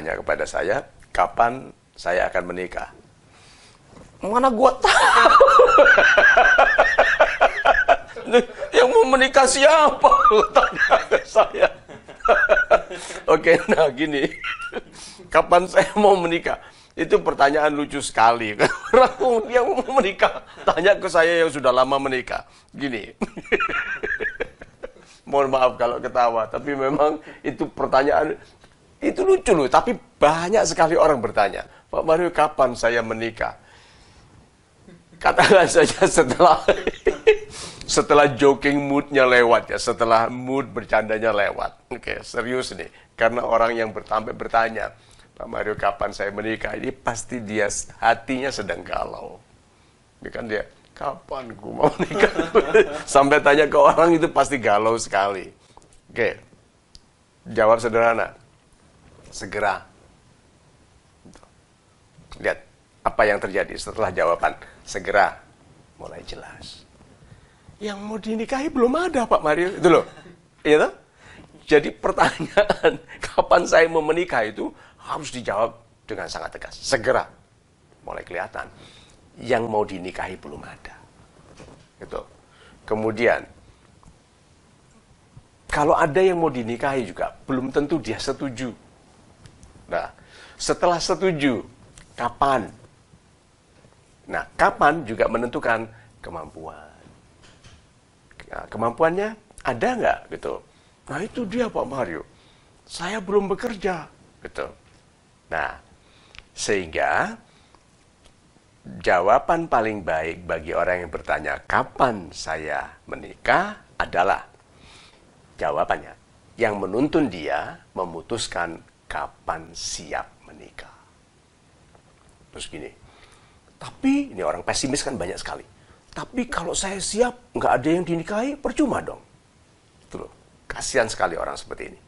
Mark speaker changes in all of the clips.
Speaker 1: bertanya kepada saya, kapan saya akan menikah? Mana gua tahu? yang mau menikah siapa? Tanya saya. Oke, nah gini. Kapan saya mau menikah? Itu pertanyaan lucu sekali. Orang yang mau menikah, tanya ke saya yang sudah lama menikah. Gini. Mohon maaf kalau ketawa, tapi memang itu pertanyaan itu lucu loh. Tapi banyak sekali orang bertanya, Pak Mario kapan saya menikah? Katakan saja setelah setelah joking moodnya lewat ya, setelah mood bercandanya lewat. Oke, serius nih. Karena orang yang bertambah bertanya, Pak Mario kapan saya menikah? Ini pasti dia hatinya sedang galau. Ini kan dia, kapan gue mau nikah? Sampai tanya ke orang itu pasti galau sekali. Oke, jawab sederhana. Segera. Lihat apa yang terjadi setelah jawaban. Segera mulai jelas. Yang mau dinikahi belum ada Pak Mario. Itu loh. Iya Jadi pertanyaan kapan saya mau menikah itu harus dijawab dengan sangat tegas. Segera. Mulai kelihatan. Yang mau dinikahi belum ada. Gitu. Kemudian, kalau ada yang mau dinikahi juga, belum tentu dia setuju. Nah, setelah setuju, kapan? Nah, kapan juga menentukan kemampuan. Nah, kemampuannya ada nggak gitu? Nah itu dia Pak Mario. Saya belum bekerja, gitu. Nah, sehingga jawaban paling baik bagi orang yang bertanya kapan saya menikah adalah jawabannya yang menuntun dia memutuskan kapan siap menikah. Terus gini, tapi ini orang pesimis kan banyak sekali. Tapi kalau saya siap, nggak ada yang dinikahi, percuma dong. Tuh, kasihan sekali orang seperti ini.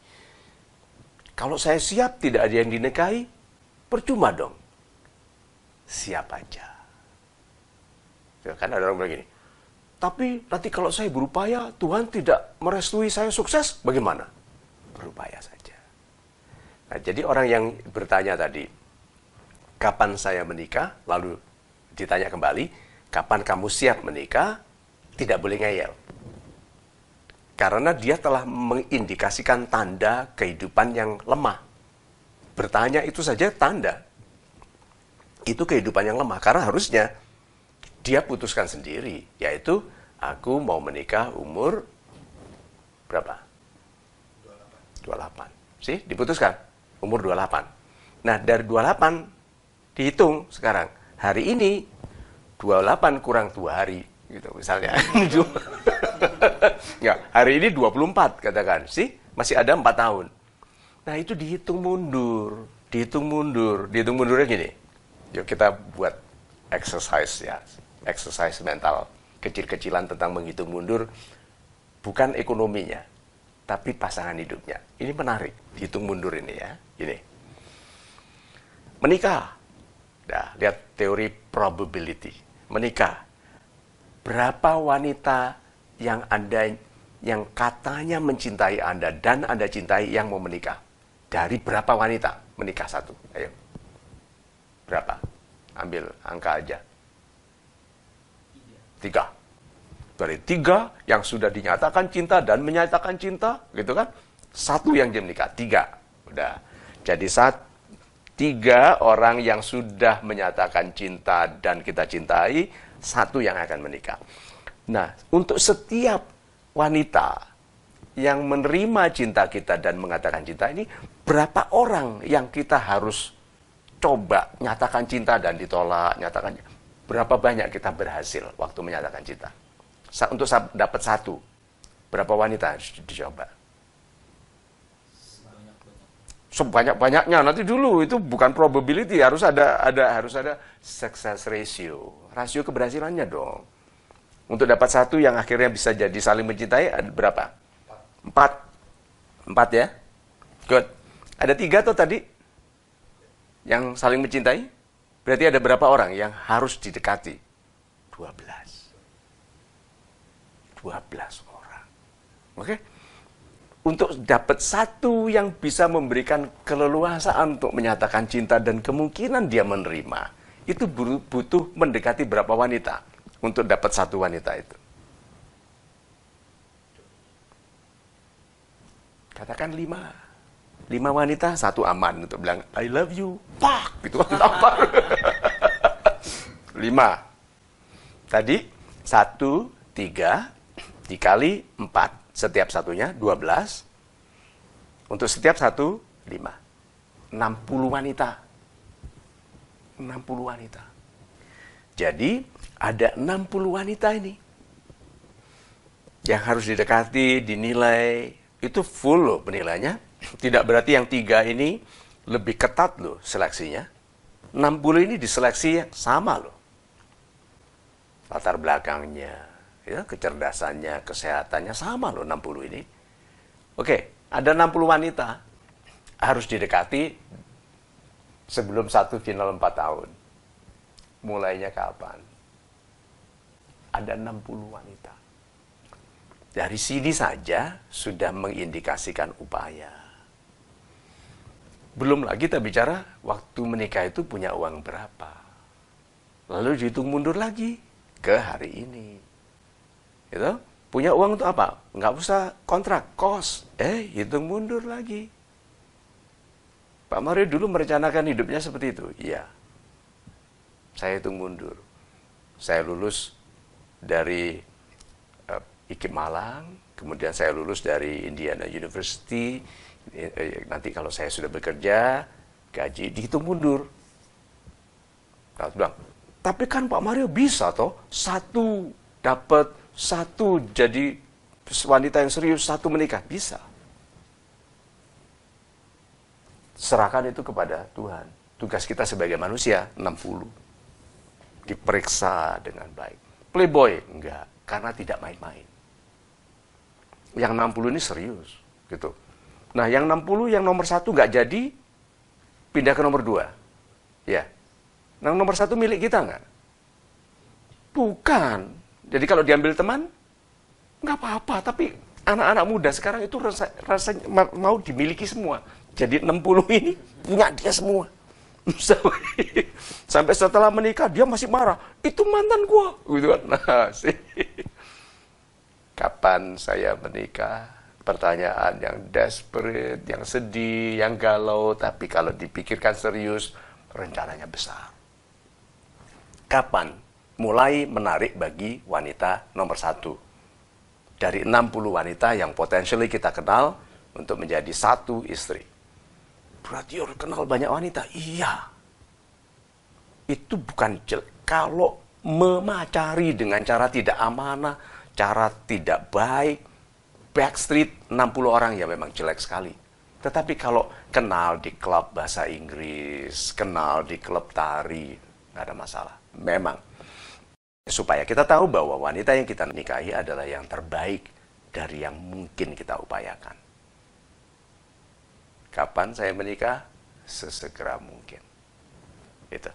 Speaker 1: Kalau saya siap tidak ada yang dinikahi, percuma dong. Siap aja. Ya, kan ada orang bilang gini, tapi nanti kalau saya berupaya, Tuhan tidak merestui saya sukses, bagaimana? Berupaya saja. Nah, jadi orang yang bertanya tadi, kapan saya menikah? Lalu ditanya kembali, kapan kamu siap menikah? Tidak boleh ngeyel. Karena dia telah mengindikasikan tanda kehidupan yang lemah. Bertanya itu saja tanda. Itu kehidupan yang lemah. Karena harusnya dia putuskan sendiri. Yaitu, aku mau menikah umur berapa? 28. 28. Sih, diputuskan. Umur 28. Nah, dari 28 dihitung sekarang. Hari ini 28 kurang 2 hari gitu misalnya. ya, hari ini 24 katakan, sih masih ada 4 tahun. Nah, itu dihitung mundur, dihitung mundur, dihitung mundurnya gini. Yuk kita buat exercise ya, exercise mental kecil-kecilan tentang menghitung mundur bukan ekonominya, tapi pasangan hidupnya. Ini menarik, dihitung mundur ini ya. Ini. Menikah. Nah, lihat teori probability. Menikah berapa wanita yang Anda yang katanya mencintai Anda dan Anda cintai yang mau menikah? Dari berapa wanita menikah satu? Ayo. Berapa? Ambil angka aja. Tiga. Dari tiga yang sudah dinyatakan cinta dan menyatakan cinta, gitu kan? Satu yang dia menikah, tiga. Udah. Jadi saat tiga orang yang sudah menyatakan cinta dan kita cintai, satu yang akan menikah. Nah, untuk setiap wanita yang menerima cinta kita dan mengatakan cinta ini, berapa orang yang kita harus coba nyatakan cinta dan ditolak, nyatakan berapa banyak kita berhasil waktu menyatakan cinta? Untuk dapat satu, berapa wanita harus dicoba? sebanyak-banyaknya. Nanti dulu itu bukan probability. Harus ada ada harus ada success ratio. Rasio keberhasilannya dong. Untuk dapat satu yang akhirnya bisa jadi saling mencintai ada berapa? Empat. Empat ya? Good. Ada tiga tuh tadi? Yang saling mencintai? Berarti ada berapa orang yang harus didekati? Dua belas dua belas orang oke okay? untuk dapat satu yang bisa memberikan keleluasaan untuk menyatakan cinta dan kemungkinan dia menerima, itu butuh mendekati berapa wanita untuk dapat satu wanita itu. Katakan lima. Lima wanita, satu aman untuk bilang, I love you. Pak! Gitu tampar. lima. Tadi, satu, tiga, dikali empat setiap satunya 12. Untuk setiap satu 5. 60 wanita. 60 wanita. Jadi ada 60 wanita ini yang harus didekati, dinilai. Itu full loh penilainya. Tidak berarti yang tiga ini lebih ketat loh seleksinya. 60 ini diseleksi yang sama loh. Latar belakangnya, ya kecerdasannya, kesehatannya sama loh 60 ini. Oke, ada 60 wanita harus didekati sebelum satu final 4 tahun. Mulainya kapan? Ada 60 wanita. Dari sini saja sudah mengindikasikan upaya. Belum lagi kita bicara waktu menikah itu punya uang berapa. Lalu dihitung mundur lagi ke hari ini itu punya uang untuk apa? Nggak usah kontrak, kos. Eh, hitung mundur lagi. Pak Mario dulu merencanakan hidupnya seperti itu. Iya. Saya hitung mundur. Saya lulus dari uh, IKIP Malang, kemudian saya lulus dari Indiana University. Eh, nanti kalau saya sudah bekerja, gaji dihitung mundur. Nah, bilang, tapi kan Pak Mario bisa toh satu dapat satu jadi wanita yang serius, satu menikah. Bisa. Serahkan itu kepada Tuhan. Tugas kita sebagai manusia, 60. Diperiksa dengan baik. Playboy, enggak. Karena tidak main-main. Yang 60 ini serius. gitu. Nah, yang 60, yang nomor satu nggak jadi, pindah ke nomor dua. Ya. Nah, nomor satu milik kita nggak? Bukan. Jadi kalau diambil teman, nggak apa-apa. Tapi anak-anak muda sekarang itu rasa, rasanya mau dimiliki semua. Jadi 60 ini punya dia semua. Sampai setelah menikah dia masih marah. Itu mantan gua. Gitu kan. Nah, sih. Kapan saya menikah? Pertanyaan yang desperate, yang sedih, yang galau. Tapi kalau dipikirkan serius, rencananya besar. Kapan mulai menarik bagi wanita nomor satu. Dari 60 wanita yang potensial kita kenal untuk menjadi satu istri. Berarti orang kenal banyak wanita? Iya. Itu bukan jelek. Kalau memacari dengan cara tidak amanah, cara tidak baik, backstreet 60 orang ya memang jelek sekali. Tetapi kalau kenal di klub bahasa Inggris, kenal di klub tari, nggak ada masalah. Memang Supaya kita tahu bahwa wanita yang kita nikahi adalah yang terbaik dari yang mungkin kita upayakan. Kapan saya menikah? Sesegera mungkin. Itu.